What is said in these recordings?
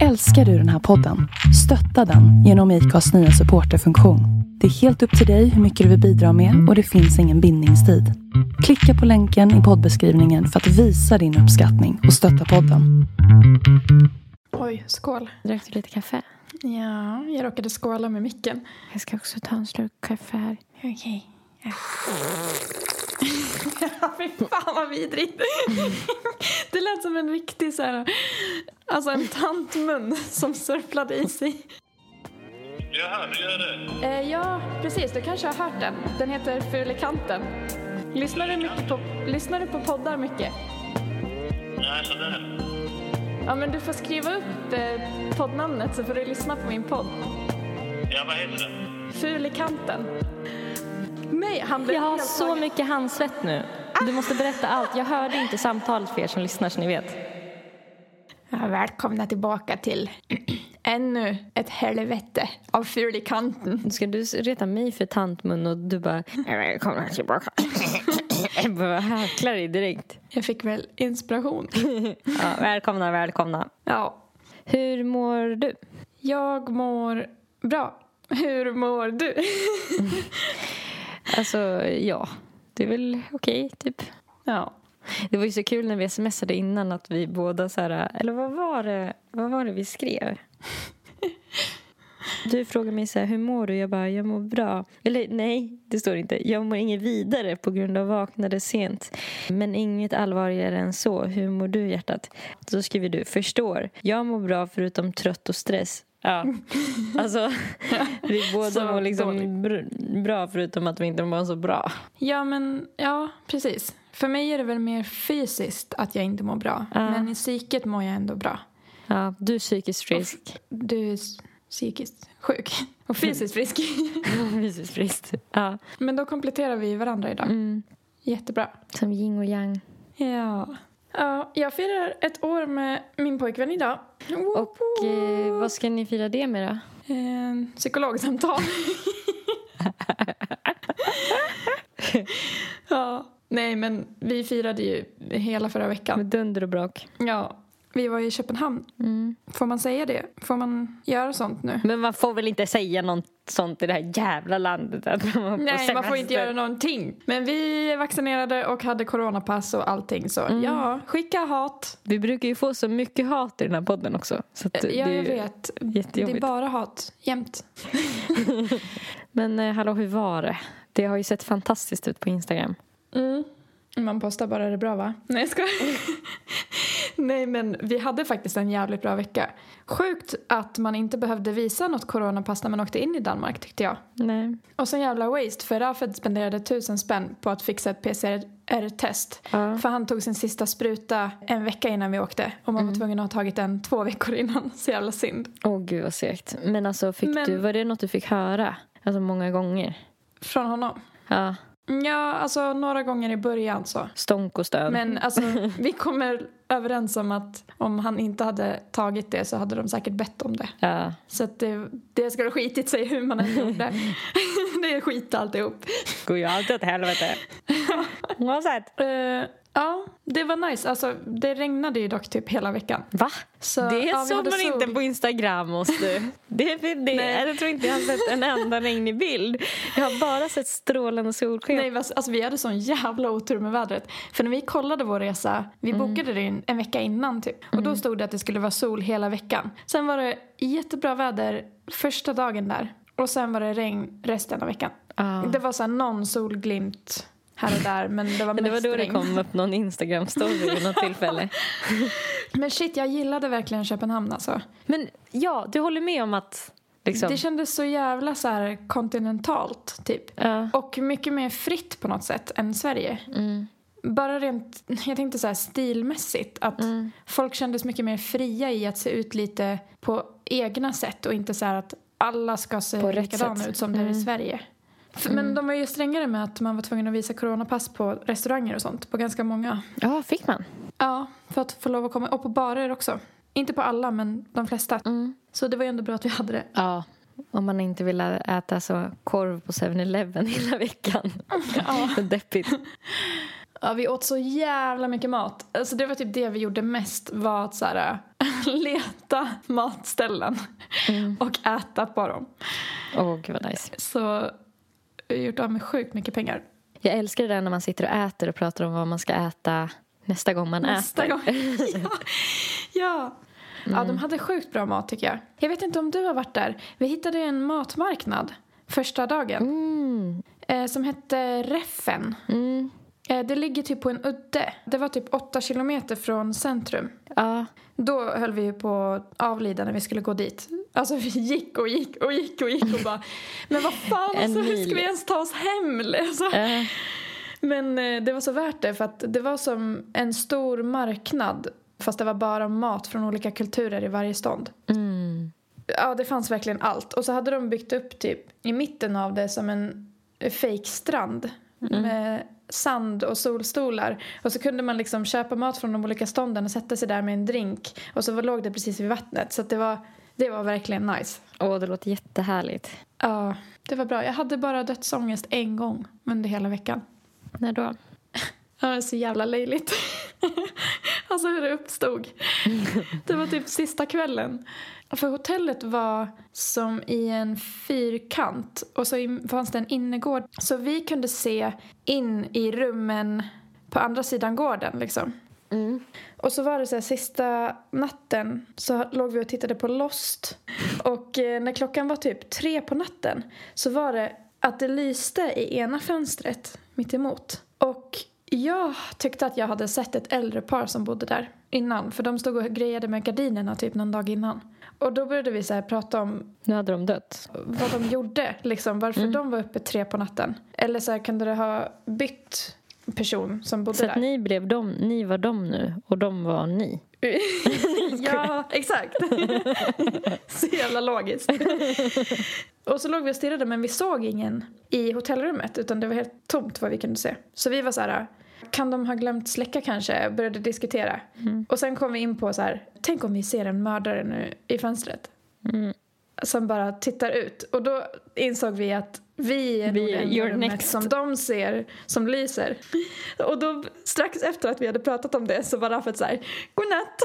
Älskar du den här podden? Stötta den genom IKAs nya supporterfunktion. Det är helt upp till dig hur mycket du vill bidra med och det finns ingen bindningstid. Klicka på länken i poddbeskrivningen för att visa din uppskattning och stötta podden. Oj, skål. Drack du lite kaffe? Ja, jag råkade skåla med micken. Jag ska också ta en slurk kaffe här. Okej. Ja. Fy fan vad vidrigt. Det lät som en riktig så här, alltså en tantmun som surflade i sig. Jaha, du gör det? Eh, ja, precis. Du kanske har hört den. Den heter Fulekanten. Lyssnar du, mycket på, lyssnar du på poddar mycket? Nej, sådär. Ja, men du får skriva upp eh, poddnamnet så får du lyssna på min podd. Ja, vad heter den? Fulekanten. Nej, han blev Jag har så tagen. mycket handsvett nu. Du måste berätta allt. Jag hörde inte samtalet för er som lyssnar så ni vet. Ja, välkomna tillbaka till ännu ett helvete av Fulekanten. Ska du reta mig för tantmun och du bara välkomna tillbaka. Jag bara häcklar dig direkt. Jag fick väl inspiration. Ja, välkomna, välkomna. Ja, Hur mår du? jag mår bra. Hur mår du? Alltså, ja. Det är väl okej, typ. Ja. Det var ju så kul när vi smsade innan att vi båda så här, eller vad var det, vad var det vi skrev? Du frågade mig så här, hur mår du? Jag bara, jag mår bra. Eller nej, det står inte. Jag mår inget vidare på grund av vaknade sent. Men inget allvarligare än så. Hur mår du hjärtat? Så skriver du, förstår. Jag mår bra förutom trött och stress. Ja, alltså vi båda Så mår liksom dåligt. br- bra förutom att vi inte mår så bra. ja, men ja, precis. För mig är det väl mer fysiskt att jag inte mår bra. Ja. Men i psyket mår jag ändå bra. Ja, du är psykiskt frisk. Du är psykiskt sjuk och fysiskt frisk. Fysiskt frisk. Ja. Men då kompletterar vi varandra idag. Mm. Jättebra. Som yin och yang. Ja. Ja. Jag firar ett år med min pojkvän idag. Och eh, vad ska ni fira det med då? Eh, psykologsamtal. ja. Nej, men vi firade ju hela förra veckan. Med dunder och brak. Ja, vi var i Köpenhamn. Mm. Får man säga det? Får man göra sånt nu? Men man får väl inte säga något sånt i det här jävla landet? Att man Nej, man får inte göra någonting. Men vi är vaccinerade och hade coronapass och allting. Så ja, skicka hat. Vi brukar ju få så mycket hat i den här podden också. Så att Ja, det jag vet. Det är bara hat. Jämt. Men eh, hallå, hur var det? Det har ju sett fantastiskt ut på Instagram. Mm. Man postar bara det bra va? Nej jag skojar. Nej men vi hade faktiskt en jävligt bra vecka. Sjukt att man inte behövde visa något coronapass när man åkte in i Danmark tyckte jag. Nej. Och så jävla waste för Rafed spenderade tusen spänn på att fixa ett PCR-test. Ja. För han tog sin sista spruta en vecka innan vi åkte. Och man var tvungen att ha tagit den två veckor innan. Så jävla synd. Åh gud vad segt. Men alltså, fick Men- du, var det något du fick höra? Alltså många gånger? Från honom. Ja. Ja, alltså några gånger i början så. Stånk och stön. Men alltså, vi kommer överens om att om han inte hade tagit det så hade de säkert bett om det. Ja. Så att det, det skulle ha skitit sig hur man än gjorde. det är skit alltihop. går ju alltid åt helvete. Oavsett. Uh, ja, det var nice. Alltså, det regnade ju dock typ hela veckan. Va? Så, det ja, såg man sol. inte på Instagram hos du. Det, det, det, Nej. jag tror inte jag har sett en enda regnig bild. Jag har bara sett strålande solsken. Nej, alltså, vi hade sån jävla otur med vädret. För när vi kollade vår resa, vi Mm. bokade det en, vecka innan typ. Och då stod det att det skulle vara sol hela veckan. Sen var det jättebra väder första dagen där. Och sen var det regn resten av veckan. Ja. Det var så här någon solglimt här och där men det var det var då det kom upp någon Instagram-story vid något tillfälle. Men shit, jag gillade verkligen Köpenhamn alltså. Men ja, du håller med om att... Liksom, Det kändes så jävla så här kontinentalt typ. ja. Och mycket mer fritt på något sätt än Sverige. Mm. Bara rent, jag tänkte så här stilmässigt, att Mm. folk kändes mycket mer fria i att se ut lite på egna sätt och inte så här att alla ska se likadana ut som det är i Mm. Sverige. F- Men de var ju strängare med att man var tvungen att visa coronapass på restauranger och sånt, på ganska många. ja, fick man? Ja, för att få lov att komma, och på barer också. Inte på alla, men de flesta. Mm. Så det var ju ändå bra att vi hade det. Ja. Om man inte vill äta så korv på 7-Eleven hela veckan. Ja. Så Deppigt. Ja, vi åt så jävla mycket mat. Alltså det var typ det vi gjorde mest var att så här, leta matställen och äta på dem. Åh, gud vad nice. Så vi har gjort av med sjukt mycket pengar. Jag älskar det där när man sitter och äter och pratar om vad man ska äta nästa gång man Nästa äter. gång. ja. ja. Ja, de hade sjukt bra mat tycker jag. Jag vet inte om du har varit där. Vi hittade en matmarknad första dagen Mm. eh, som hette Reffen. Mm. Eh, det ligger typ på en udde. Det var typ åtta kilometer från centrum. Ja, Då höll vi på att avlida när vi skulle gå dit. Alltså vi gick och gick och gick och gick och bara Men vad fan, alltså, hur ska vi ens ta oss hem? Alltså. eh, Men eh, det var så värt det för att det var som en stor marknad fast det var bara mat från olika kulturer i varje stånd. mm. Ja, det fanns verkligen allt. Och så hade de byggt upp typ i mitten av det som en fejkstrand med sand och solstolar. Och så kunde man liksom köpa mat från de olika stånden och sätta sig där med en drink. Och så låg det precis vid vattnet. Så det var, det var verkligen nice. Åh, det låter jättehärligt. Ja, det var bra. Jag hade bara dödsångest en gång under hela veckan. När då? Ja, det är så jävla löjligt. alltså hur det uppstod. Det var typ sista kvällen. För hotellet var som i en fyrkant och så fanns det en innergård. Så vi kunde se in i rummen på andra sidan gården liksom. Mm. Och så var det så här, sista natten så låg vi och tittade på Lost. Och eh, när klockan var typ tre på natten så var det att det lyste i ena fönstret mitt emot. Och jag tyckte att jag hade sett ett äldre par som bodde där innan. För de stod och grejade med gardinerna typ någon dag innan. Och då började vi så här prata om Nu hade de dött. vad de gjorde, liksom, varför de var uppe tre på natten. Eller så här, kunde det ha bytt person som bodde Så där. att ni blev de, ni var de nu och de var ni. ja, exakt. så jävla logiskt. och så låg vi och stirrade men vi såg ingen i hotellrummet utan det var helt tomt vad vi kunde se. Så vi var så här, kan de ha glömt släcka kanske? Började diskutera. Och sen kom vi in på så här, tänk om vi ser en mördare nu i fönstret. Mm. Som bara tittar ut. Och då insåg vi att vi är Vi nog det rummet som de ser som lyser. Och då strax efter att vi hade pratat om det så var Raffet så här, godnatt,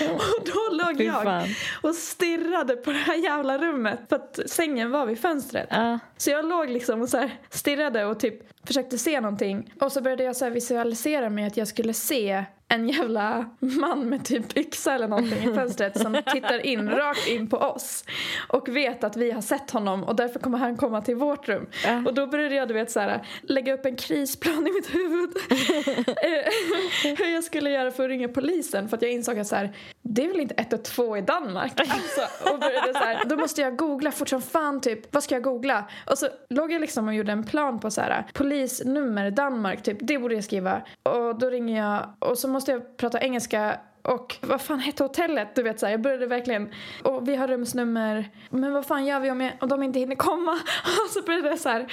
Och då låg jag och stirrade på det här jävla rummet för att sängen var vid fönstret. Ja, Så jag låg liksom och så här stirrade och typ försökte se någonting. Och så började jag så visualisera mig att jag skulle se en jävla man med typ yxa eller någonting i fönstret som tittar in, rakt in på oss. Och vet att vi har sett honom och därför kommer han komma till vårt rum. Ja. Och då började jag du vet så här, lägga upp en krisplan i mitt huvud. Eh, Hur jag skulle göra för att ringa polisen för att jag insåg att så här, det är väl inte 112 i Danmark? Alltså, och började så här, då måste jag googla fort som fan typ, vad ska jag googla? Och så låg jag liksom och gjorde en plan på så här, polisnummer Danmark typ, det borde jag skriva. Och då ringer jag och så måste jag prata engelska och vad fan hette hotellet? Du vet så här, jag började verkligen, och vi har rumsnummer, men vad fan gör vi om, jag, om de inte hinner komma? Och så började jag så här,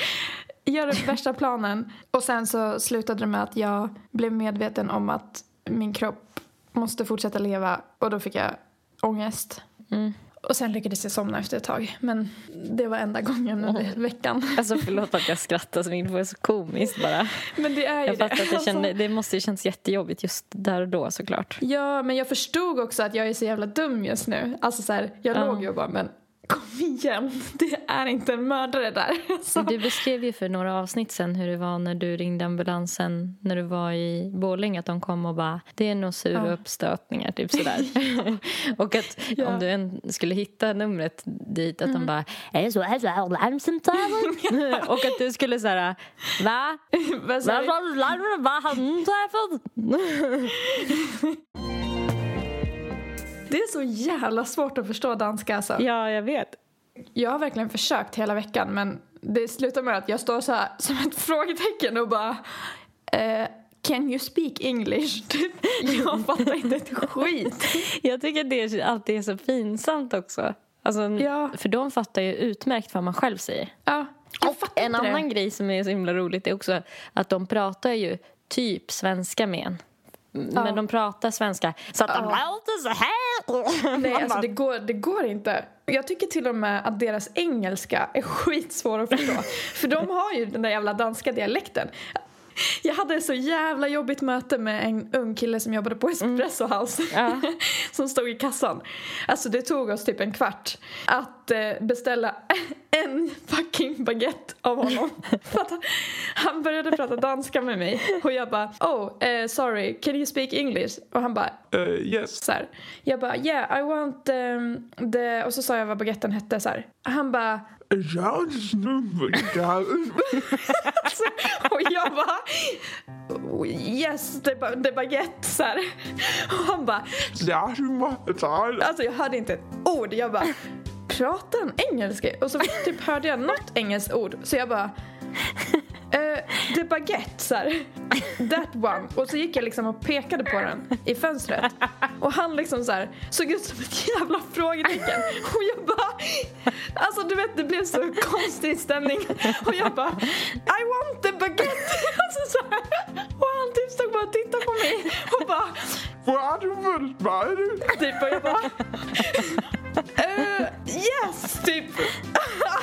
göra värsta planen. Och sen så slutade det med att jag blev medveten om att min kropp måste fortsätta leva och då fick jag ångest. Mm. Och sen lyckades jag somna efter ett tag. Men det var enda gången under veckan. Alltså förlåt att jag skrattar så min det är så komiskt bara. Men det är ju Jag det. att det, kände, Alltså, det måste ju känns jättejobbigt just där och då såklart. Ja, men jag förstod också att jag är så jävla dum just nu. Alltså så här, jag Ja. låg ju och bara, men kom igen, det är inte en mördare där. Alltså. Du beskrev ju för några avsnitt sen hur det var när du ringde ambulansen när du var i Borlänge att de kom och bara det är nog sura Ja. uppstötningar typ sådär. och att Ja. om du än skulle hitta numret dit att de bara är det så här så här larmcentralen? och att du skulle såhär va? Så här, Varför larmar vad har hon träffat? Det är så jävla svårt att förstå danska alltså. ja jag vet. Jag har verkligen försökt hela veckan men det slutar med att jag står så här som ett frågetecken och bara eh, Can you speak English? Jag fattar inte ett skit. Jag tycker det alltid är så pinsamt också. Alltså, Ja. För de fattar ju utmärkt vad man själv säger. Ja, Och en inte annan det. grej som är så himla roligt är också att de pratar ju typ svenska med en. Men de pratar svenska så att de låter så här. Nej, alltså det går, det går inte. Jag tycker till och med att deras engelska är skitsvår att förstå. För de har ju den där jävla danska dialekten. Jag hade ett så jävla jobbigt möte med en ung kille som jobbade på Espresso House. Ja. som stod i kassan. Alltså det tog oss typ en kvart att eh, beställa en fucking baguette av honom. För att han- han började prata danska med mig och jag bara oh eh, sorry can you speak English? Och han bara Uh, yes. så här. Jag bara yeah I want um, the och så sa jag vad baguetten hette så här. Han bara Ja, Alltså, och jag bara "Oh, yes, det är baguette så här. Och han bara Alltså jag hörde inte ett ord. Jag bara prata en engelska? Och så typ hörde jag något engelskt ord. Så jag bara eh, är baguette så här. That one. Och så gick jag liksom och pekade på den i fönstret. Och han liksom så här såg ut som ett jävla frågetecken. Och jag bara alltså du vet det blev så konstig stämning. Och jag bara I want the baguette. Alltså så här. Och han typ stod bara och tittade på mig och bara Typ och jag bara eh, Yes, typ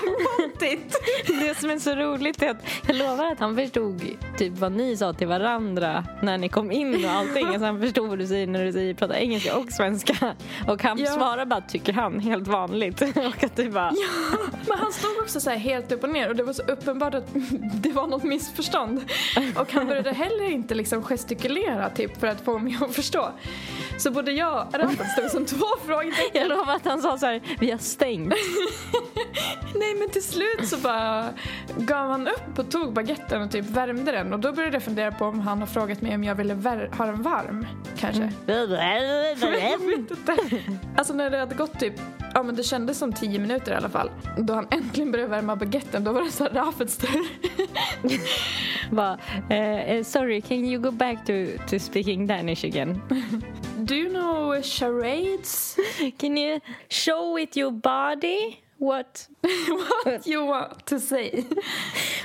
I want it Det som är så roligt är att jag lovar att han förstod typ vad ni sa till varandra när ni kom in och allting. Alltså han förstod vad du säger när du säger prata engelska och svenska. Och han Ja. svarar bara tycker han helt vanligt. Och att du bara Men han stod också så här helt upp och ner och det var så uppenbart att det var något missförstånd Och han började heller inte liksom gestikulera typ för att få mig att förstå Så både jag och Raffan stod som två frågetecken Jag lovar att han sa så här, vi har stängt. Nej men till slut så bara gav han upp och tog baguetten och typ värmde den och då började jag fundera på om han har frågat mig om jag ville ha den varm kanske inte. Alltså när det hade gått typ, ja men det kändes som tio minuter i alla fall. Då han äntligen började värma baguetten, då var det så här Rafets tur. Bara, eh, sorry, can you go back to, to speaking Danish again? Do you know charades? Can you show with your body what? What you want to say?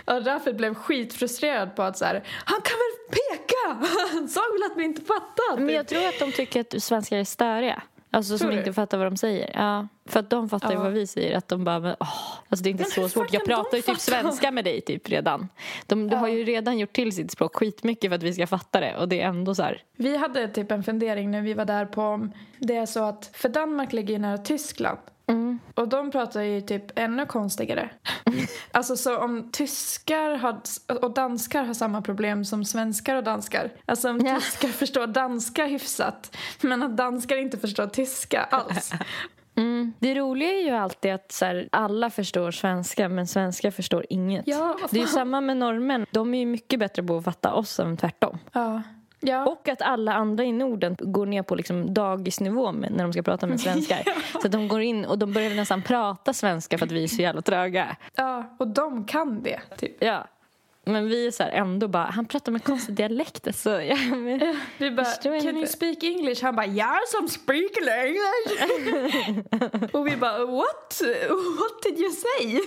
Och Rafet blev skitfrustrerad på att så här, han kan väl peka? Han sa väl att vi inte fattar? Men typ. jag tror att de tycker att svenskar är störiga. Alltså som inte fattar vad de säger. Ja, för att de fattar ju Ja. vad vi säger. Att de bara, men, åh, alltså det är inte Men så svårt. Jag pratar ju typ svenska med dig typ redan. De, de har ju redan gjort till sitt språk skitmycket för att vi ska fatta det. Och det är ändå så här. Vi hade typ en fundering när vi var där på om det är så att, för Danmark ligger ju nära Tyskland. Och de pratar ju typ ännu konstigare. alltså så om tyskar har, och danskar har samma problem som svenskar och danskar. Alltså om Ja. tyskar förstår danska hyfsat men att danskar inte förstår tyska alls. Mm. Det roliga är ju alltid att så här, alla förstår svenska men svenskar förstår inget. Ja, det är ju samma med norrmän. De är ju mycket bättre på att fatta oss än tvärtom. Ja. Ja. Och att alla andra i Norden går ner på liksom dagisnivå med, när de ska prata med svenskar. Så att de går in och de börjar nästan prata svenska för att vi är så jävla tröga. ja, och de kan det. Typ. Ja. Men vi är så här ändå bara, han pratar med konstig dialekt. Så, ja, men, Vi bara, can inte." you speak English? Han bara, yeah some speak English. och vi bara, what? What did you say?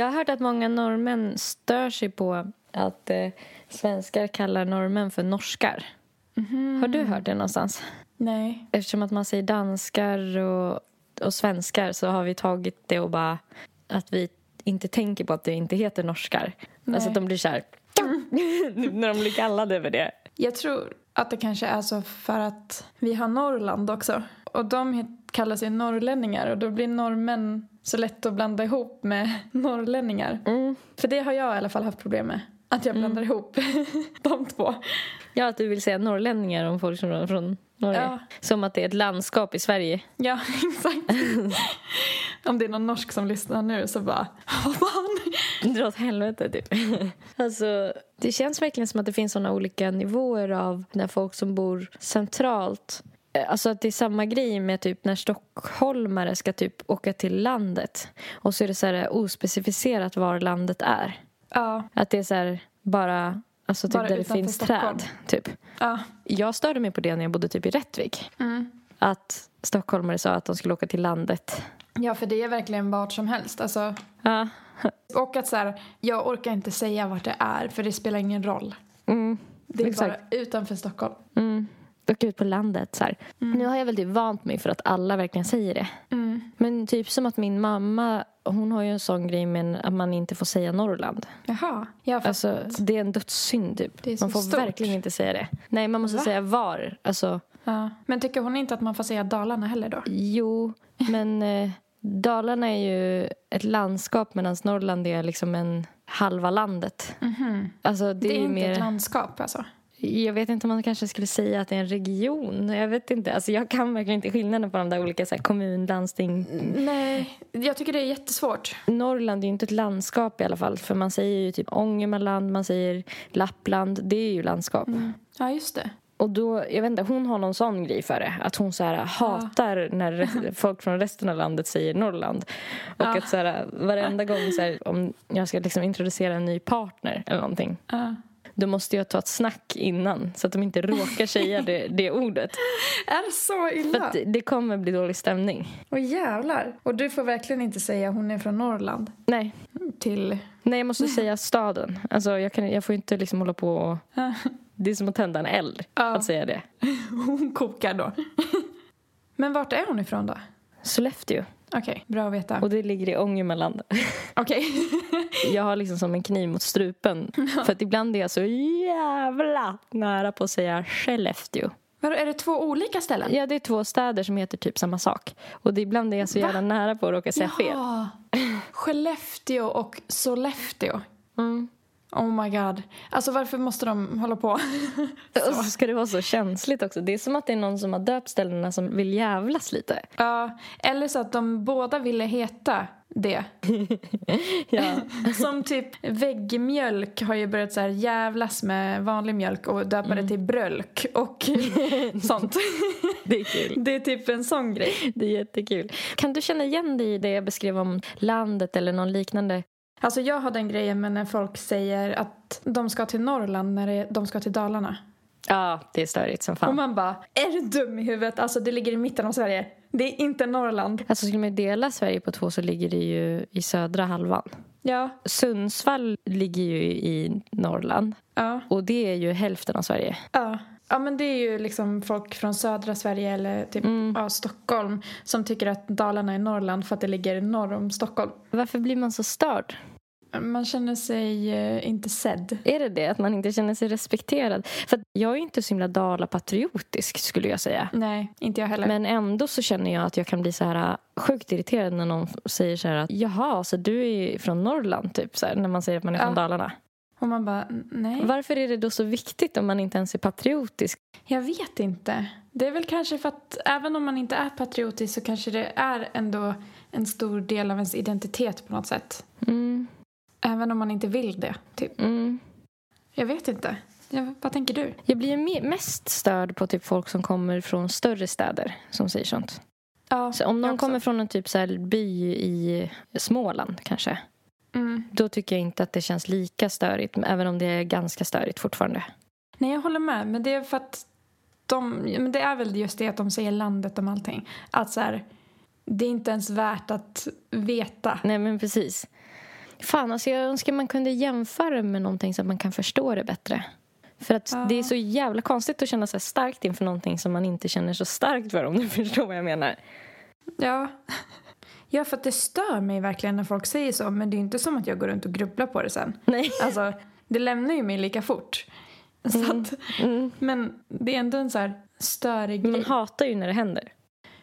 Jag har hört att många norrmän stör sig på att eh, svenskar kallar norrmän för norskar. Har du hört det någonstans? Nej. Eftersom att man säger danskar och, och svenskar så har vi tagit det och bara att vi inte tänker på att det inte heter norskar. Alltså att de blir så här... när de blir kallade över det. Jag tror att det kanske är så för att vi har Norrland också. Och de kallar sig norrlänningar och då blir norrmän så lätt att blanda ihop med norrlänningar. Mm. För det har jag i alla fall haft problem med. Att jag blandar ihop de två. Ja, att du vill säga norrlänningar om folk som är från Norge. Ja. Som att det är ett landskap i Sverige. Ja, exakt. Om det är någon norsk som lyssnar nu så bara, vad fan? Dra åt helvete, typ. Alltså, det känns verkligen som att det finns såna olika nivåer av när folk som bor centralt Alltså att det är samma grej med typ när stockholmare ska typ åka till landet och så är det så här ospecificerat var landet är. Ja, Att det är så här bara, alltså typ Bara där det finns Stockholm. träd. Typ. ja. Jag störde mig på det när jag bodde typ i Rättvik. Mm. Att stockholmare sa att de skulle åka till landet. Ja, för det är verkligen vart som helst. Alltså, Ja. och att så här, jag orkar inte säga vart det är för det spelar ingen roll. Mm. Det är Exakt. bara utanför Stockholm. Mm. Åka ut på landet. Så här. Nu har jag väl typ vant mig för att alla verkligen säger det. Mm. Men typ som att min mamma, hon har ju en sån grej med att man inte får säga Norrland. Jaha. Ja, för Alltså, det är en dödssynd typ. Det är man får stort. verkligen inte säga det. Nej, man måste Va? säga var. Alltså, ja. Men tycker hon inte att man får säga Dalarna heller då? jo, men eh, Dalarna är ju ett landskap medan Norrland är liksom en halva landet. Alltså, det, Det är, är ju inte mer... ett landskap alltså? Jag vet inte om man kanske skulle säga att det är en region. Jag vet inte. Alltså, jag kan verkligen inte skillnaden på de där olika så här, kommun, landsting. Nej, jag tycker det är jättesvårt. Norrland är ju inte ett landskap i alla fall. För man säger ju typ Ångermanland, man säger Lappland. Det är ju landskap. Ja, just det. Och då, jag vet inte, hon har någon sån grej för det. Att hon så här, hatar när re- folk från resten av landet säger Norrland. Och Ja. att så här, varenda gång så här, om jag ska liksom introducera en ny partner eller någonting. Ja. Då måste jag ta ett snack innan så att de inte råkar säga det, det ordet. Är det så För illa? att det- kommer bli dålig stämning. Åh jävlar. Och du får verkligen inte säga hon är från Norrland Nej, till... Nej jag måste säga staden. Alltså, jag, kan, jag får inte liksom hålla på och... Det är som att tända en eld Ja. att säga det. Hon kokar då. Men vart är hon ifrån då? Sollefteå. Okej, bra att veta. Och det ligger i Ångermanland. Okej. Jag har liksom som en kniv mot strupen. För att ibland är jag så jävla nära på att säga Skellefteå. Vadå, är det två olika ställen? Ja, det är två städer som heter typ samma sak. Och det, ibland är jag så jävla nära på att råka säga fel. Ja. Skellefteå och Sollefteå. Mm. Oh my god. Alltså varför måste de hålla på? Och så ska det vara så känsligt också. Det är som att det är någon som har döpt ställena som vill jävlas lite. Ja, eller så att de båda ville heta det. Ja. Som typ väggmjölk har ju börjat så jävlas med vanlig mjölk och döpa det till brölk och sånt. Det är kul. Det är typ en sån grej. Det är jättekul. Kan du känna igen dig i det jag beskrev om landet eller någon liknande? Alltså jag har den grejen med när folk säger att de ska till Norrland när de ska till Dalarna. Ja, det är störigt som Och fan. man bara, är du dum i huvudet? Alltså det ligger i mitten av Sverige. Det är inte Norrland. Alltså skulle man dela Sverige på två så ligger det ju i södra halvan. Ja, Sundsvall ligger ju i Norrland ja, och det är ju hälften av Sverige. ja. Ja men det är ju liksom folk från södra Sverige eller typ ja, Stockholm som tycker att Dalarna är Norrland för att det ligger norr om Stockholm. Varför blir man så störd? Man känner sig eh, inte sedd. Är det det? Att man inte känner sig respekterad? För jag är inte så himla Dala-patriotisk skulle jag säga. Nej, inte jag heller. Men ändå så känner jag att jag kan bli så här äh, sjukt irriterad när någon säger så här att jaha, så du är från Norrland typ så här, när man säger att man är från Ja. Dalarna. Och man bara, "N- nej. Varför är det då så viktigt om man inte ens är patriotisk? Jag vet inte. Det är väl kanske för att även om man inte är patriotisk så kanske det är ändå en stor del av ens identitet på något sätt. Mm, Även om man inte vill det, typ. mm. Jag vet inte. Jag, vad tänker du? Jag blir mest störd på typ folk som kommer från större städer som säger sånt. Ja, Så om någon kommer från en typ så by i Småland kanske. Mm. Då tycker jag inte att det känns lika störigt. Även om det är ganska störigt fortfarande. Nej, jag håller med. Men det är för att de... Men det är väl just det att de säger landet om allting. Att så här, det är inte ens värt att veta. Nej men precis. Fan alltså jag önskar man kunde jämföra med någonting så att man kan förstå det bättre. För att Ja. det är så jävla konstigt att känna sig starkt inför någonting som man inte känner så starkt för om du förstår vad jag menar. Ja. Ja, för att det stör mig verkligen när folk säger så. Men det är inte som att jag går runt och grubblar på det sen. Nej. Alltså, det lämnar ju mig lika fort. Så att, Mm. Men det är ändå en så här störig Man grej. hatar ju när det händer.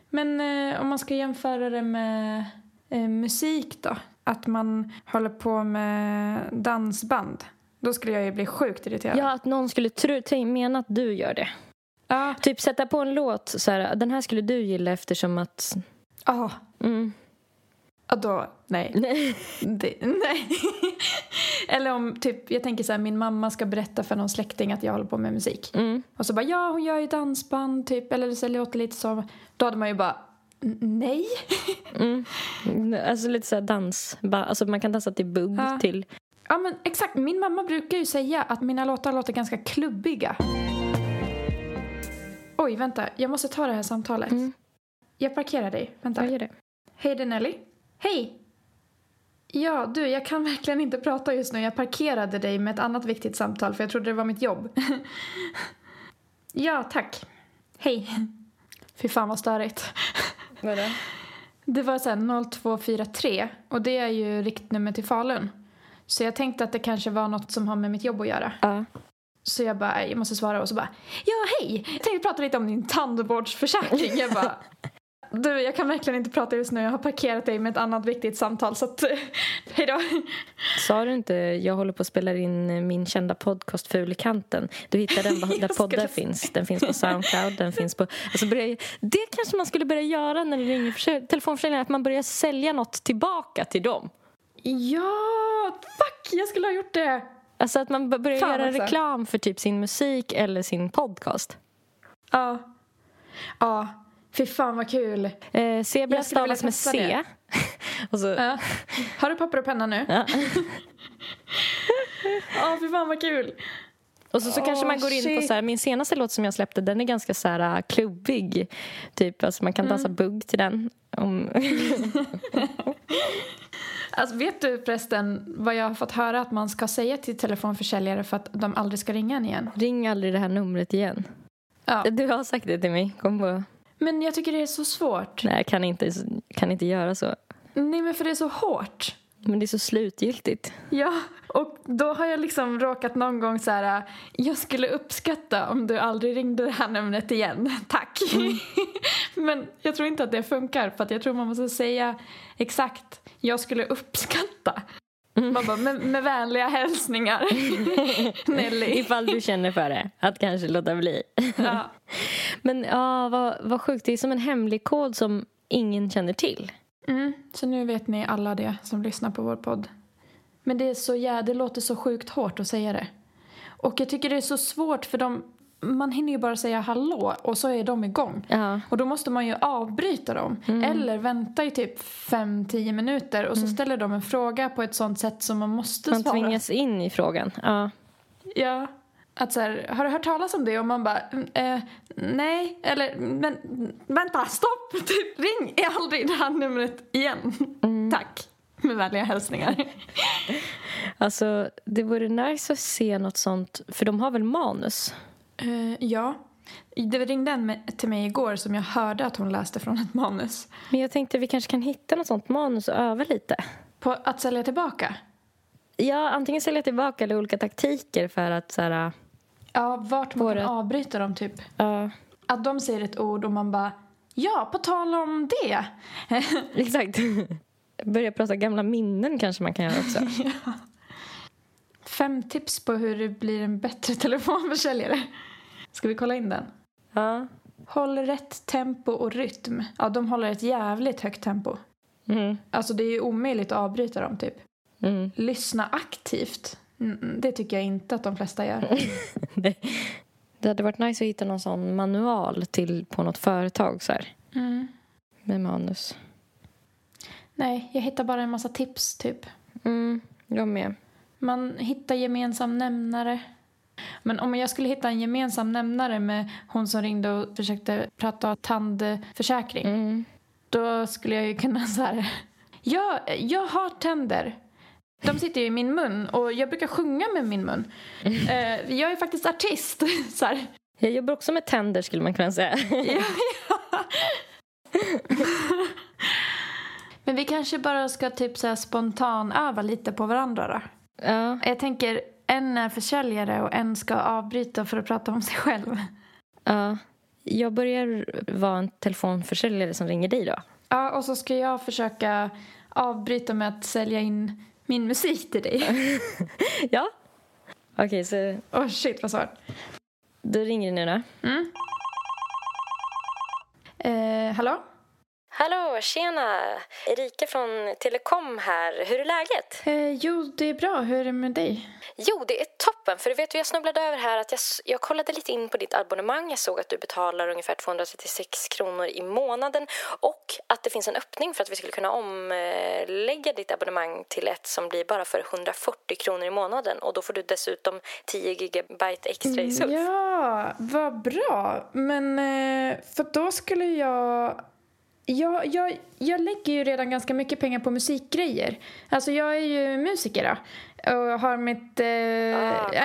Men eh, om man ska jämföra det med eh, musik då? Att man håller på med dansband. Då skulle jag ju bli sjukt irriterad. Ja, att någon skulle tro, mena att du gör det. Ja. Typ sätta på en låt så här, den här skulle du gilla eftersom att... Ja. Mm. Ja, då, nej. Det, nej. Eller om typ, jag tänker så här, min mamma ska berätta för någon släkting att jag håller på med musik. Mm. Och så bara, ja hon gör ju dansband typ, eller så låter lite så. Då hade man ju bara, "N- nej. Mm. Alltså lite så här dans. Alltså man kan dansa till bugg, Ja. till... Ja men exakt, min mamma brukar ju säga att mina låtar låter ganska klubbiga. Oj, vänta, jag måste ta det här samtalet. Mm. Jag parkerar dig, vänta. Vad gör det? Hej det Nelly. Hej! Ja, du, jag kan verkligen inte prata just nu. Jag parkerade dig med ett annat viktigt samtal för jag trodde det var mitt jobb. ja, tack. Hej. Fy fan vad störigt. Vadå? Det var så här 0243 och det är ju riktnummer till Falun. Så jag tänkte att det kanske var något som har med mitt jobb att göra. Ja. Så jag bara, jag måste svara och så bara, ja hej, jag tänkte prata lite om din tandvårdsförsäkring. Jag bara, du jag kan verkligen inte prata just nu, jag har parkerat dig med ett annat viktigt samtal så att, hej då. Sa du inte jag håller på att spela in min kända podcast Ful i kanten? Du hittar den där Jag poddar finns. Den finns på Soundcloud, den finns på... Alltså börja, det kanske man skulle börja göra när det ringer telefonförsäljare, att man börjar sälja något tillbaka till dem. Ja, fuck, jag skulle ha gjort det. Alltså att man börjar Fan göra reklam för typ sin musik eller sin podcast. Ja. Ja, fy fan vad kul. Eh, zebra stavas med C. så, Ja. Har du papper och penna nu? ja. Ja, fy fan vad kul. Och så, så kanske Åh, man går in på så här, min senaste låt som jag släppte den är ganska så här äh, klubbig. Typ, alltså man kan Mm. dansa bugg till den. Om, Alltså, vet du förresten vad jag har fått höra att man ska säga till telefonförsäljare för att de aldrig ska ringa en igen? ring aldrig det här numret igen. Ja. Du har sagt det till mig. Kom på. Men jag tycker det är så svårt. Nej, jag kan inte, kan inte göra så. Nej, men för det är så hårt. Men det är så slutgiltigt. Ja, och då har jag liksom råkat någon gång så här, jag skulle uppskatta om du aldrig ringde det här numret igen, tack. Men jag tror inte att det funkar för att jag tror man måste säga exakt, jag skulle uppskatta. Man bara, med, med vänliga hälsningar, Nelly. Ifall du känner för det. Att kanske låta bli. Ja. Men ja, vad, vad sjukt. Det är som en hemlig kod som ingen känner till. Mm, så nu vet ni alla det som lyssnar på vår podd. Men det, är så, ja, det låter så sjukt hårt att säga det. Och jag tycker det är så svårt för de, man hinner ju bara säga hallå och så är de igång. Ja. Och då måste man ju avbryta dem. Eller vänta i typ 5-10 minuter och så ställer de en fråga på ett sånt sätt som man måste Man svara. tvingas in i frågan. Ja. Ja. Att så här, har du hört talas om det? Och man bara, "Mm, eh, nej, eller men vänta, stopp, typ, ring aldrig det här numret igen. Tack. Med vänliga hälsningar. Alltså, det vore nice att se något sånt. För de har väl manus? Eh, ja. Det ringde en till mig igår som jag hörde att hon läste från ett manus. Men jag tänkte vi kanske kan hitta något sånt manus och öva lite. På att sälja tillbaka. Ja, antingen sälja tillbaka eller olika taktiker för att så här... Ja, vart man Våra- kan avbryta dem typ. Ja, Att de säger ett ord och man bara Ja, på tal om det. exakt. Börja prata gamla minnen kanske man kan göra också. Fem tips på hur du blir en bättre telefonförsäljare. Ska vi kolla in den? Ja. Håll rätt tempo och rytm. Ja, de håller ett jävligt högt tempo. Mm. Alltså det är ju omöjligt att avbryta dem typ. Mm. Lyssna aktivt. Mm, det tycker jag inte att de flesta gör. Det, det hade varit nice att hitta någon sån manual till på något företag så här. Mm. Med manus. Nej, jag hittar bara en massa tips typ. Mm, jag med. Man hittar gemensam nämnare. Men om jag skulle hitta en gemensam nämnare med hon som ringde och försökte prata tandförsäkring. Mm. Då skulle jag ju kunna så här. Jag, jag har tänder. De sitter ju i min mun och jag brukar sjunga med min mun. Eh, jag är faktiskt artist. Så här. Jag jobbar också med tänder skulle man kunna säga. Ja, ja. Men vi kanske bara ska typ så här spontanöva lite på varandra då. ja. Jag tänker en är försäljare och en ska avbryta för att prata om sig själv. ja. Jag börjar vara en telefonförsäljare som ringer dig då. Ja, och så ska jag försöka avbryta med att sälja in min musik till dig. Ja. Okej, så Åh oh, shit vad svårt. då ringer ni nu då. Mm. Eh, hallå? Hallå, tjena! Erika från Telekom här. Hur är läget? Eh, jo, det är bra. Hur är det med dig? Jo, det är toppen. För du vet, jag snubblade över här att jag, jag kollade lite in på ditt abonnemang. Jag såg att du betalar ungefär 236 kronor i månaden och att det finns en öppning för att vi skulle kunna omlägga ditt abonnemang till ett som blir bara för 140 kronor i månaden och då får du dessutom 10 gigabyte extra i surf. Ja, vad bra. Men eh, för då skulle jag... Jag, jag, jag lägger ju redan ganska mycket pengar på musikgrejer. Alltså jag är ju musiker då. Och har mitt... Eh,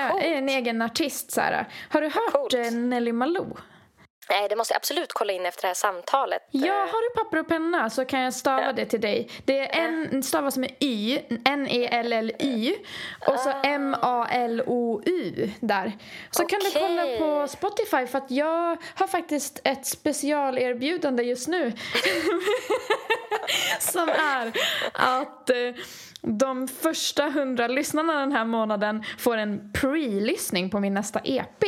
Ah, är en egen artist så här. Har du hört coolt. eh, Nelly Malou? Nej, det måste jag absolut kolla in efter det här samtalet. Ja, har du papper och penna så kan jag stava Ja. det till dig. Det är en stavas med Y, N-E-L-L-Y och så M-A-L-O-U där. Så kan du kolla på Spotify för att jag har faktiskt ett specialerbjudande just nu. Som är att eh, de första hundra lyssnarna den här månaden får en pre-lyssning på min nästa EP.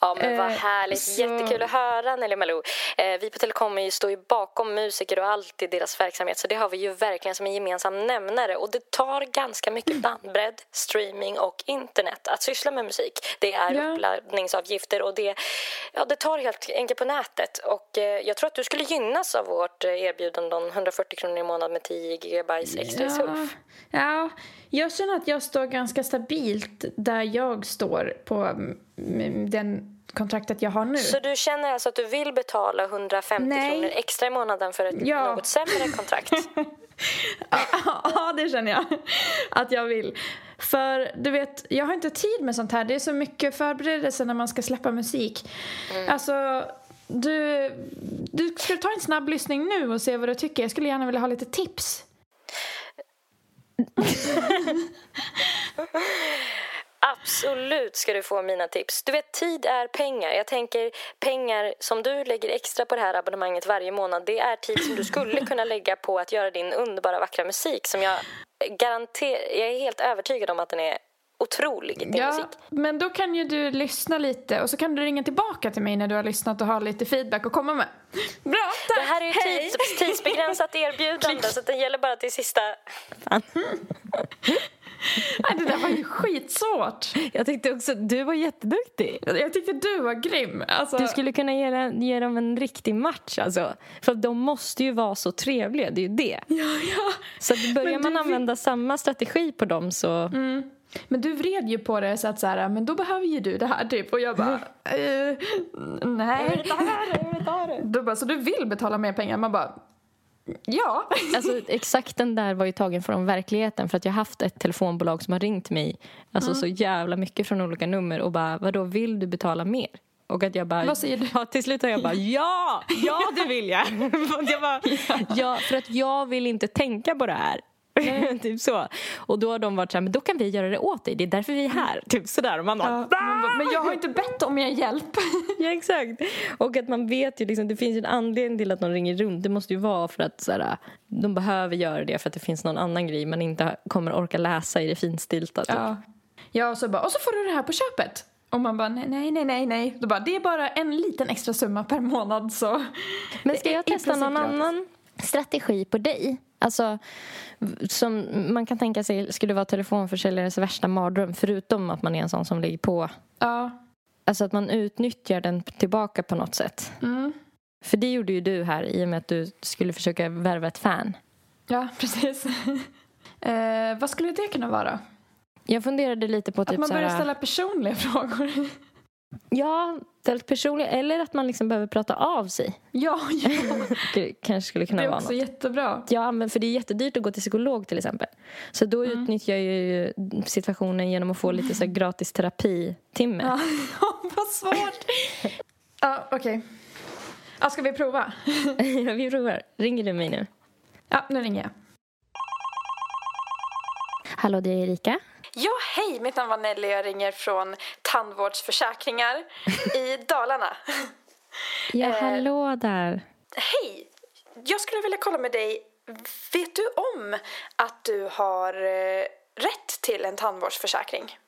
Ja, men vad Eh, härligt. så- Jättekul att höra, Nelly Malou. Eh, vi på Telekom står ju bakom musiker och allt i deras verksamhet så det har vi ju verkligen som en gemensam nämnare. Och det tar ganska mycket bandbredd, streaming och internet att syssla med musik. Det är Ja. uppladdningsavgifter och det, ja, det tar helt enkelt på nätet. Och eh, jag tror att du skulle gynnas av vårt erbjudande om 140 kronor i månaden med 10 GB extra i surf. ja, jag känner att jag står ganska stabilt där jag står på mm, den kontraktet jag har nu. Så du känner alltså att du vill betala 150 Nej. kronor extra i månaden för ett Ja. något sämre kontrakt? ja, det känner jag att jag vill. För du vet, jag har inte tid med sånt här. Det är så mycket förberedelse när man ska släppa musik. Alltså, du, du ska ta en snabb lyssning nu och se vad du tycker. Jag skulle gärna vilja ha lite tips. Absolut ska du få mina tips. Du vet, tid är pengar. Jag tänker pengar som du lägger extra på det här abonnemanget varje månad. Det är tid som du skulle kunna lägga på att göra din underbara vackra musik som jag garanterar, jag är helt övertygad om att den är otrolig, din Ja, musik. men då kan ju du lyssna lite och så kan du ringa tillbaka till mig när du har lyssnat och ha lite feedback och komma med. Bra, tack! Det här är ju Hej! tids, tidsbegränsat erbjudande så att det gäller bara till sista... Nej, det där var ju skitsvårt. Jag tyckte också att du var jätteduktig. Jag tyckte du var grym. Alltså, Du skulle kunna ge, ge dem en riktig match alltså. För att de måste ju vara så trevliga, det är ju det. Ja, ja. Så att börjar man använda samma strategi på dem så... Men du vred ju på det så att så här, men då behöver ju du det här typ. Och jag bara, eh, nej. Du bara, så du vill betala mer pengar? Man bara, ja. Alltså exakt den där var ju tagen från verkligheten för att jag har haft ett telefonbolag som har ringt mig alltså så jävla mycket från olika nummer och bara vadå vill du betala mer? Och att jag bara, Vad säger du? Ja, till slut har jag bara ja, ja det vill jag. Jag bara, ja, för att jag vill inte tänka på det här. typ så. Och då har de varit så här, men då kan vi göra det åt dig, det är därför vi är här. Typ sådär. Och man bara, Ja, bara, men jag har inte bett om er hjälp. Ja, exakt. Och att man vet ju liksom, det finns ju en anledning till att de ringer runt. Det måste ju vara för att så här, de behöver göra det för att det finns någon annan grej man inte kommer orka läsa i det finstilta. Typ. Ja. ja, och så bara, och så får du det här på köpet. Och man bara, nej, nej, nej, nej. Då bara, det är bara en liten extra summa per månad så. Men ska jag testa någon gratis. annan strategi på dig? Alltså, som man kan tänka sig skulle vara telefonförsäljares värsta mardröm förutom att man är en sån som ligger på. Ja. Alltså att man utnyttjar den tillbaka på något sätt. Mm. För det gjorde ju du här i och med att du skulle försöka värva ett fan. Ja, precis. eh, vad skulle det kunna vara? Jag funderade lite på Att typ man så börjar här, ställa personliga frågor. Ja, det personliga. Eller att man liksom behöver prata av sig. ja, ja. Kanske skulle kunna Det är vara också något. jättebra. Ja, men för det är jättedyrt att gå till psykolog till exempel. Så då utnyttjar jag ju situationen genom att få lite så gratis terapitimme. Ja, vad svårt. Ja, okej. Ja, ska vi prova? Ja, vi provar. Ringer du mig nu? Ja, nu ringer jag. Hallå, det är Erika. Ja, hej! Mitt namn var Nelly. Jag ringer från Tandvårdsförsäkringar i Dalarna. Ja, Eh. hallå där. Hej! Jag skulle vilja kolla med dig. Vet du om att du har eh, rätt till en tandvårdsförsäkring?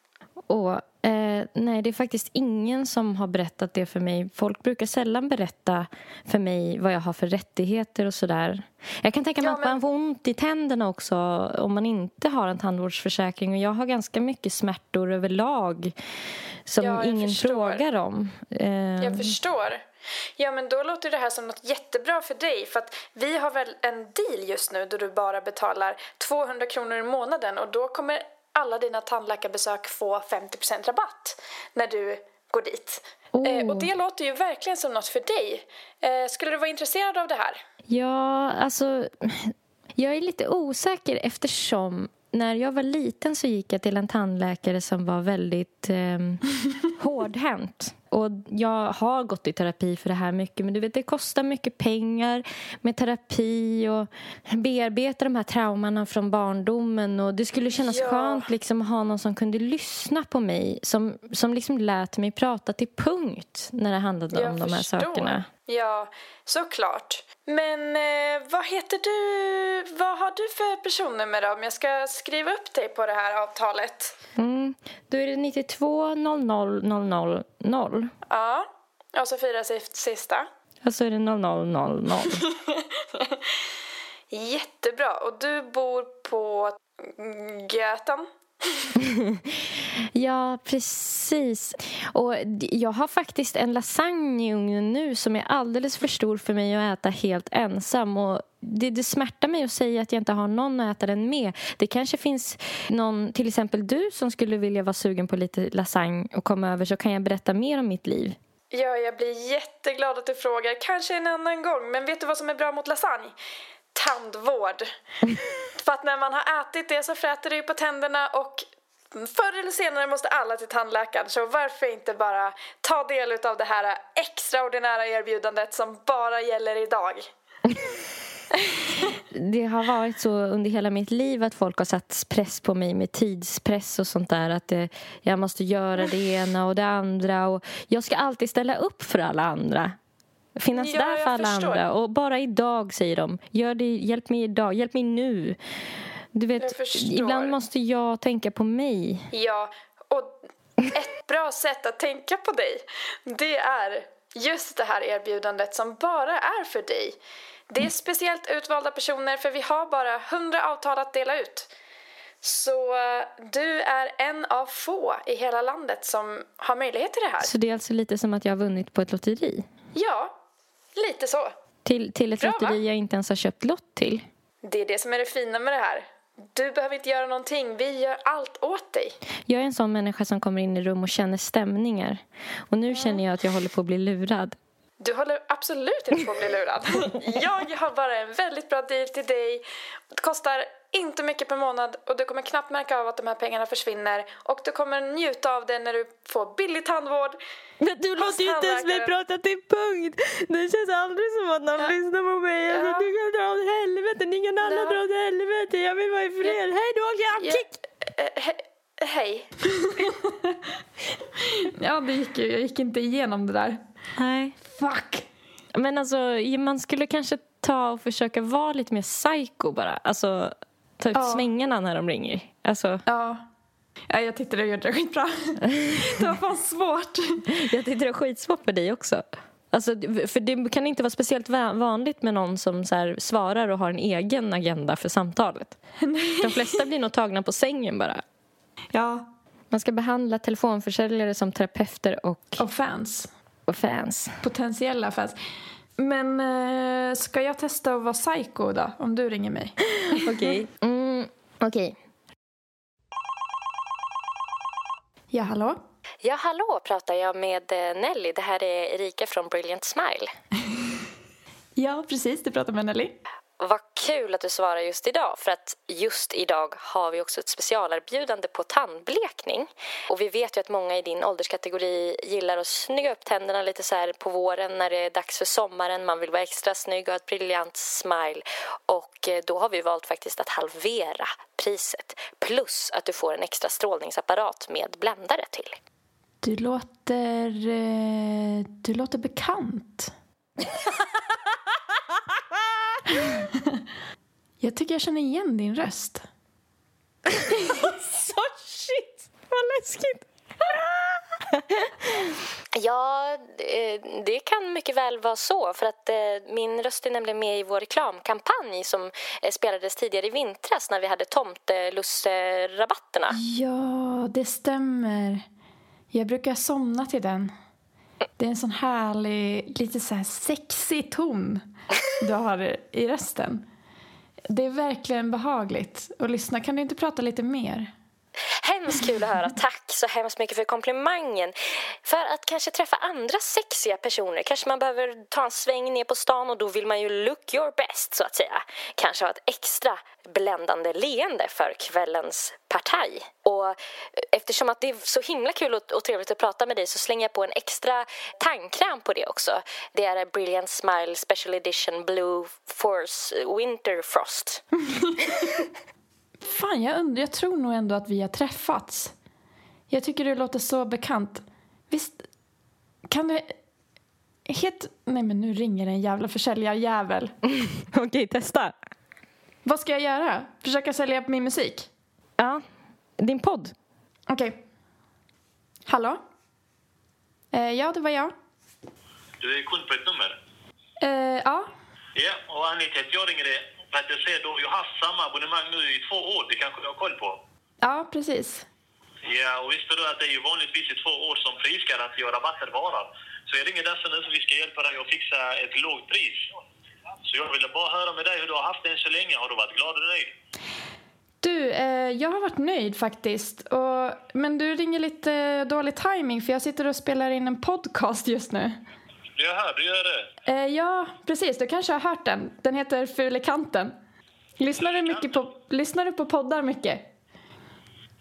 Åh, eh, nej, det är faktiskt ingen som har berättat det för mig. Folk brukar sällan berätta för mig vad jag har för rättigheter och sådär. Jag kan tänka mig Ja, att men- man får ont i tänderna också om man inte har en tandvårdsförsäkring. Och jag har ganska mycket smärtor överlag som Ja, ingen förstår. frågar om. Eh, Jag förstår. Ja, men då låter det här som något jättebra för dig. För att vi har väl en deal just nu då du bara betalar 200 kronor i månaden och då kommer alla dina tandläkarbesök få 50% rabatt när du går dit. Oh. Eh, och det låter ju verkligen som något för dig. Eh, skulle du vara intresserad av det här? Ja, alltså... Jag är lite osäker eftersom när jag var liten så gick jag till en tandläkare som var väldigt eh, hårdhänt. Och jag har gått i terapi för det här mycket men du vet det kostar mycket pengar med terapi och bearbeta de här traumorna från barndomen och det skulle kännas Ja. skönt liksom att ha någon som kunde lyssna på mig som, som liksom lät mig prata till punkt när det handlade om de här sakerna. Ja, såklart. Men eh, vad heter du? Vad har du för personnummer då? Om jag ska skriva upp dig på det här avtalet. Mm. Då är det 92 00 00 0. Ja. Och så fyra si- sista. Och så är det 00 00 0. Jättebra. Och du bor på Götan? Ja, precis. Och jag har faktiskt en lasagne i ugnen nu som är alldeles för stor för mig att äta helt ensam. Och det, det smärtar mig att säga att jag inte har någon att äta den med. Det kanske finns någon, till exempel du, som skulle vilja vara sugen på lite lasagne och komma över så kan jag berätta mer om mitt liv. Ja, jag blir jätteglad att du frågar. Kanske en annan gång. Men vet du vad som är bra mot lasagne? Tandvård. För att när man har ätit det så fräter det ju på tänderna och förr eller senare måste alla till tandläkaren. Så varför inte bara ta del av det här extraordinära erbjudandet som bara gäller idag? Det har varit så under hela mitt liv att folk har satt press på mig med tidspress och sånt där. Att eh, jag måste göra det ena och det andra. Och jag ska alltid ställa upp för alla andra. Finnas Ja, där för alla förstår. andra. Och bara idag, säger de. Gör det, hjälp mig idag, hjälp mig nu. Du vet, ibland måste jag tänka på mig. Ja, och ett bra sätt att tänka på dig, det är just det här erbjudandet som bara är för dig. Det är speciellt utvalda personer för vi har bara 100 avtal att dela ut. Så du är en av få i hela landet som har möjlighet till det här. Så det är alltså lite som att jag har vunnit på ett lotteri. Ja, lite så. Till, till ett Bra, va? lotteri jag inte ens har köpt lott till. Det är det som är det fina med det här. Du behöver inte göra någonting, vi gör allt åt dig. Jag är en sån människa som kommer in i rum och känner stämningar. Och nu känner jag att jag håller på att bli lurad. Du håller absolut inte på att bli lurad. Jag har bara en väldigt bra deal till dig. Det kostar inte mycket per månad och du kommer knappt märka av att de här pengarna försvinner. Och du kommer njuta av det när du får billig tandvård. Men du låter ju inte ens mig prata till punkt. Det känns aldrig som att någon lyssnar på mig. Alltså, Ja. Du kan dra åt helvete, ni kan alla Ja. dra åt helvete. Jag vill vara i fred. Hej då, Ja, kick! eh, he- hej. Ja, det gick ju. Jag gick inte igenom det där. Nej. Fuck! Men alltså, man skulle kanske ta och försöka vara lite mer psycho bara. Alltså, ta ut Ja. svängarna när de ringer. Alltså, Ja. ja jag tyckte du gjorde det skitbra. det var fan svårt. jag tyckte det var skitsvårt för dig också. Alltså, för det kan inte vara speciellt va- vanligt med någon som så svarar och har en egen agenda för samtalet. De flesta blir nog tagna på sängen bara. Ja. Man ska behandla telefonförsäljare som terapeuter och, Och fans. och fans. Potentiella fans. Men eh, ska jag testa att vara psycho då? Om du ringer mig. Okej. Mm, okej. Ja, hallå? Ja, hallå, pratar jag med eh, Nelly. Det här är Erika från Brilliant Smile. Ja, precis. Du pratar med Nelly. Vad kul att du svarar just idag för att just idag har vi också ett specialerbjudande på tandblekning. Och vi vet ju att många i din ålderskategori gillar att snygga upp tänderna lite så här på våren när det är dags för sommaren. Man vill vara extra snygg och ha ett briljant smile. Och eh, då har vi valt faktiskt att halvera priset. Plus att du får en extra strålningsapparat med bländare till. Du låter... Eh, du låter bekant. jag tycker jag känner igen din röst. Så shit! Vad läskigt! Ja, eh, det kan mycket väl vara så. För att eh, Min röst är nämligen med i vår reklamkampanj som eh, spelades tidigare i vintras när vi hade tomtelusserabatterna. Ja, det stämmer. Jag brukar somna till den. Det är en sån härlig, lite så här sexig ton du har i rösten. Det är verkligen behagligt att lyssna. Kan du inte prata lite mer? Hemskt kul att höra. Tack så hemskt mycket för komplimangen. För att kanske träffa andra sexiga personer kanske man behöver ta en sväng ner på stan och då vill man ju look your best så att säga. Kanske ha ett extra bländande leende för kvällens partaj. Och eftersom att det är så himla kul och, och trevligt att prata med dig så slänger jag på en extra tandkräm på det också. Det är Brilliant Smile Special Edition Blue Force Winter Frost. Fan, jag, undrar, jag tror nog ändå att vi har träffats. Jag tycker det låter så bekant. Visst, kan det... Het... Nej, men nu ringer en jävla försäljarjävel. Okej, testa. Vad ska jag göra? Försöka sälja min musik? Ja, din podd. Okej. Hallå? Eh, ja, det var jag. Du är kund på ett nummer. Eh, ja. Ja, och anledningen till att jag ringer för att jag ser att du har haft samma abonnemang nu i två år. Det kanske du har koll på? Ja, precis. Ja, och visste du att det är ju vanligtvis i två år som prisgaranti och rabatter varar. Så jag ringer därför nu för vi ska hjälpa dig att fixa ett lågt pris. Så jag ville bara höra med dig hur du har haft det än så länge. Har du varit glad och nöjd? Du, eh, jag har varit nöjd faktiskt. Och, men du ringer lite dålig timing för jag sitter och spelar in en podcast just nu. Jaha, du gör det? Eh, ja, precis. Du kanske har hört den. Den heter Ful i kanten. Lyssnar du, mycket på, lyssnar du på poddar mycket?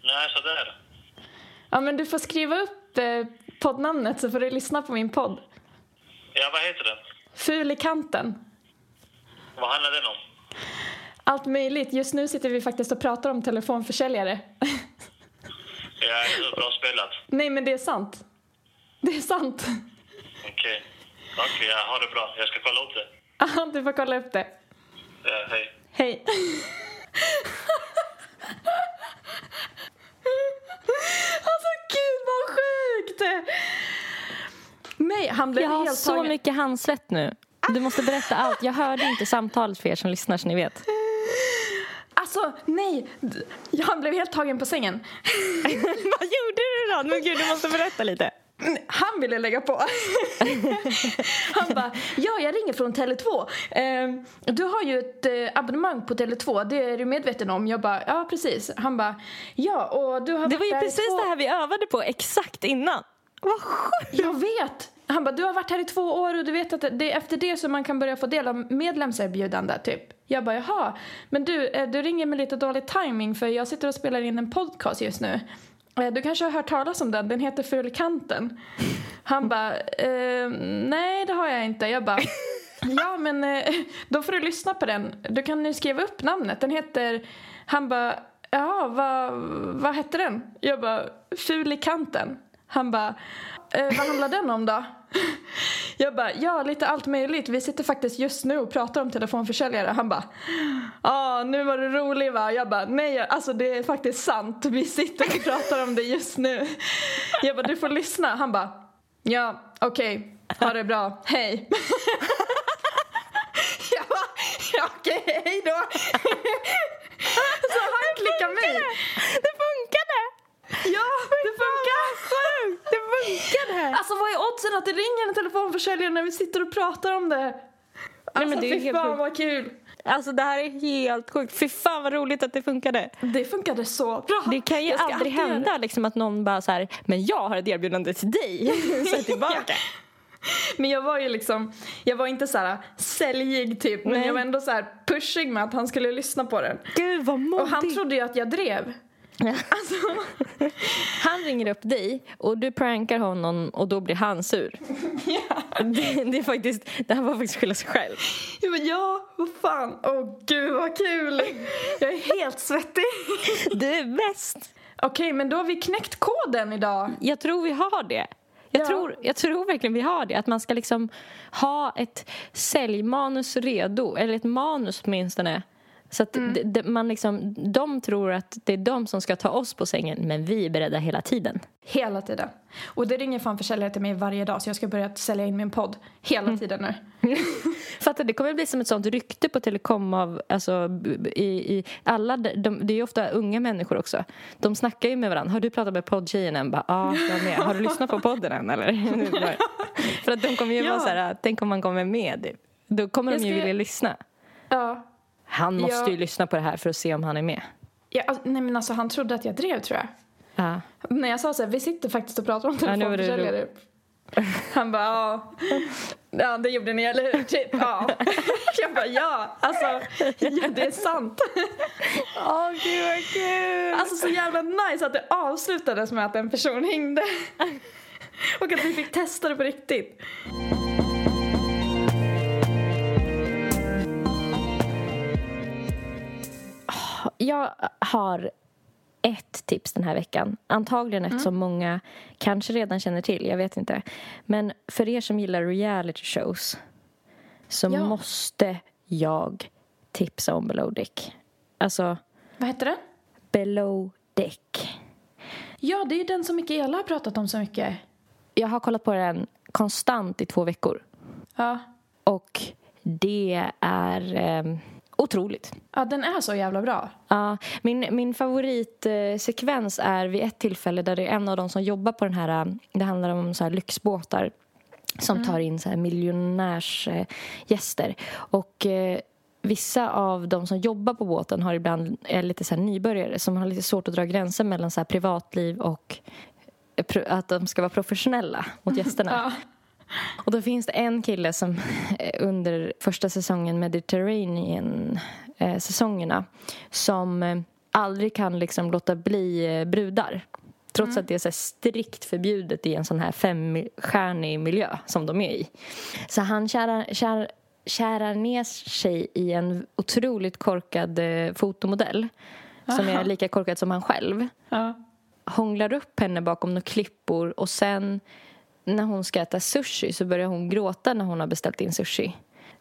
Nej, sådär. Ja, men du får skriva upp eh, poddnamnet så får du lyssna på min podd. Ja, vad heter den? Ful i kanten. Vad handlar den om? Allt möjligt. Just nu sitter vi faktiskt och pratar om telefonförsäljare. Ja, hur bra spelat. Nej, men det är sant. Det är sant. Okej. Okej, ja, ha det bra. Jag ska kolla upp det. Ja, du får kolla upp det. Ja, hej. Hej. alltså gud vad sjukt! Nej, han blev Jag har helt så tagen. mycket handsvett nu. Du måste berätta allt. Jag hörde inte samtalet för er som lyssnar så ni vet. Alltså nej, han blev helt tagen på sängen. Vad gjorde du då? Men gud, du måste berätta lite. Han ville lägga på. Han bara, ja jag ringer från Tele2. Eh, du har ju ett eh, abonnemang på Tele2, det är du medveten om. Jag bara, ja precis. Han bara, ja och du har Det var ju precis två... det här vi övade på exakt innan. Vad sjukt! Jag vet! Han bara, du har varit här i två år och du vet att det är efter det som man kan börja få del av medlemserbjudande, typ. Jag bara, jaha. Men du, eh, du ringer med lite dålig timing för jag sitter och spelar in en podcast just nu. Eh, du kanske har hört talas om den, den heter Ful i kanten. Han bara, eh, nej det har jag inte. Jag bara, ja men eh, då får du lyssna på den. Du kan nu skriva upp namnet. Den heter, han bara, ja vad, vad hette den? Jag bara, Ful i kanten. Han bara, eh, vad handlar den om då? Jag bara, ja lite allt möjligt. Vi sitter faktiskt just nu och pratar om telefonförsäljare. Han bara, ja nu var du rolig va? Jag bara, nej alltså det är faktiskt sant. Vi sitter och pratar om det just nu. Jag bara, du får lyssna. Han bara, ja okej, ha det bra, hej. Jag bara, ja okej, hej då. Så han klickar mig. Det funkade! Ja, det funkar. Sjukt! Det funkade! Alltså vad är oddsen att det ringer en telefonförsäljare när vi sitter och pratar om det? Alltså men det är fy helt fan sjukt. vad kul. Alltså det här är helt sjukt. Fy fan vad roligt att det funkade. Det funkade så bra. Det kan ju aldrig hända liksom, att någon bara så här, men jag har ett erbjudande till dig. Så tillbaka. Men jag var ju liksom, jag var inte så här säljig typ, men Nej. jag var ändå så här pushig med att han skulle lyssna på den. Gud vad modigt. Och han trodde ju att jag drev. Alltså, Han ringer upp dig och du prankar honom och då blir han sur. Det, det, är faktiskt, det här var faktiskt skylla sig själv. jag bara, ja, vad fan, åh gud vad kul. Jag är helt svettig. Du är bäst. Okej, men då har vi knäckt koden idag. Jag tror vi har det. Jag, Ja. tror, jag tror verkligen vi har det. Att man ska liksom ha ett säljmanus redo. Eller ett manus åtminstone. Så Mm. det, det, man liksom, de tror att det är de som ska ta oss på sängen men vi är beredda hela tiden. Hela tiden. Och det ringer fan försäljare till mig varje dag så jag ska börja sälja in min podd hela tiden nu. Fattar, det kommer bli som ett sånt rykte på telekom av, alltså, i, i alla, de, det är ju ofta unga människor också. De snackar ju med varandra. Har du pratat med poddtjejen än? Ja, jag med. Har du lyssnat på podden än eller? För att de kommer ju Ja. vara så här, tänk om man kommer med. Då kommer Jag de ju ska- vilja lyssna. Ja. Han måste Ja. ju lyssna på det här för att se om han är med. ja alltså, nej men alltså han trodde att jag drev tror jag. Ja. När jag sa så här, vi sitter faktiskt och pratar om Ja, telefonförsäljare. Han bara, ja. Ja, det gjorde ni, eller hur? Typ, ja. Jag bara, ja. Alltså, ja, det är sant. Åh, oh, gud vad kul! Alltså så jävla nice att det avslutades med att en person hängde. Och att vi fick testa det på riktigt. Jag har ett tips den här veckan. Antagligen ett mm. som många kanske redan känner till. Jag vet inte. Men för er som gillar reality shows så ja. måste jag tipsa om Below Deck. Alltså... Vad heter den? Below Deck. Ja, det är den som Mikaela har pratat om så mycket. Jag har kollat på den konstant i två veckor. Ja. Och det är... Eh, otroligt. Ja, den är så jävla bra. Ja, min, min favoritsekvens är vid ett tillfälle där det är en av de som jobbar på den här, det handlar om så här lyxbåtar som mm. tar in så här miljonärsgäster. Och eh, vissa av de som jobbar på båten har ibland, är lite så nybörjare som har lite svårt att dra gränser mellan så privatliv och eh, att de ska vara professionella mot gästerna. ja. Och då finns det en kille som eh, under första säsongen Mediterranean-säsongerna eh, som eh, aldrig kan liksom låta bli brudar. Trots mm. att det är så strikt förbjudet i en sån här femstjärnig miljö som de är i. Så han kärar, kär, kärar ner sig i en otroligt korkad fotomodell Aha. som är lika korkad som han själv. Ja. Hånglar upp henne bakom några klippor och sen när hon ska äta sushi så börjar hon gråta när hon har beställt in sushi.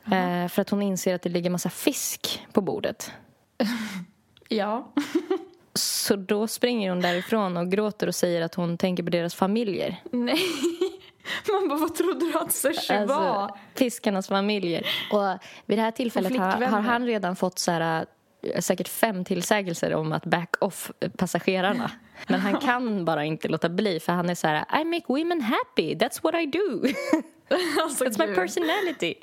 Eh, för att hon inser att det ligger massa fisk på bordet. ja. så då springer hon därifrån och gråter och säger att hon tänker på deras familjer. Nej. Man bara, vad trodde du att sushi alltså, var? Fiskarnas familjer. Och vid det här tillfället har, har, han redan fått så här, eh, säkert fem tillsägelser om att back off passagerarna. Men han kan bara inte låta bli för han är så här I make women happy, that's what I do. alltså, that's my personality.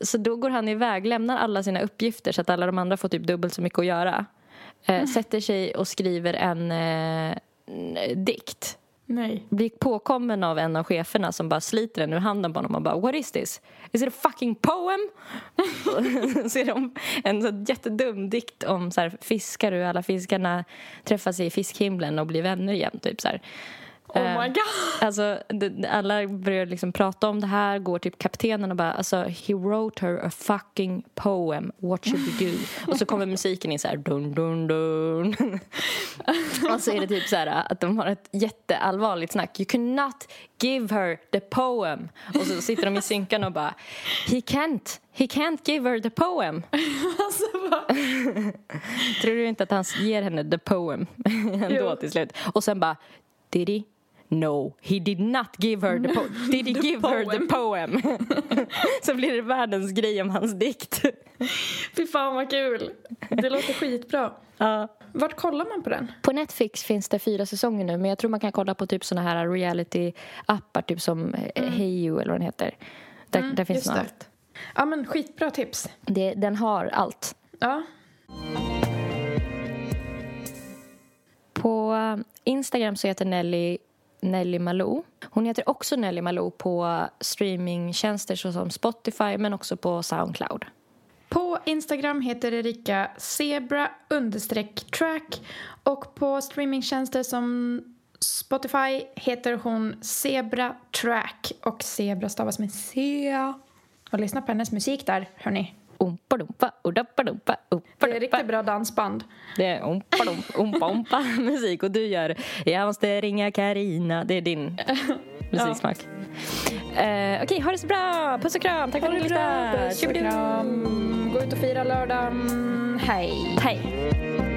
Så då går han iväg, lämnar alla sina uppgifter så att alla de andra får typ dubbelt så mycket att göra. Eh, mm. Sätter sig och skriver en eh, dikt Nej. Blir påkommen av en av cheferna som bara sliter den ur handen på honom och bara What is this? Is it a fucking poem? så är det en så jättedum dikt om så här, fiskar hur alla fiskarna träffas i fiskhimlen och blir vänner igen. Typ så här. Oh my eh, god! Alltså, alla börjar liksom prata om det här, går till kaptenen och bara alltså, he wrote her a fucking poem, what should we do? och så kommer musiken in så här dun dun dun. och så är det typ så här att de har ett jätteallvarligt snack. You cannot give her the poem. Och så sitter de i synkan och bara he can't, he can't give her the poem. alltså, Tror du inte att han ger henne the poem ändå jo. till slut? Och sen bara did he? No, he did not give her the poem. Did he the give poem. her the poem? så blir det världens grej om hans dikt. Fy fan vad kul. Det låter skitbra. Ja. Vart kollar man på den? På Netflix finns det fyra säsonger nu men jag tror man kan kolla på typ såna här reality-appar typ som eh, mm. Heyo eller vad den heter. Där, mm, där finns nog allt. Ja men skitbra tips. Det, den har allt. Ja. På Instagram så heter Nelly Nelly Malou. Hon heter också Nelly Malou på streamingtjänster såsom Spotify men också på Soundcloud. På Instagram heter Erika zebra track och på streamingtjänster som Spotify heter hon Zebra Track och Zebra stavas med C. Och lyssna på hennes musik där, hörni. Ompa dumpa, odappa dumpa, Det är riktigt bra dansband. Det är ompa dumpa, ompa ompa musik och du gör Jag måste ringa Karina. Det är din musiksmak. Ja. Uh, Okej, okay, ha det så bra. Puss och kram. Tack för att du lyssnade. Puss och kram. Gå ut och fira lördagen. Hej. Hej.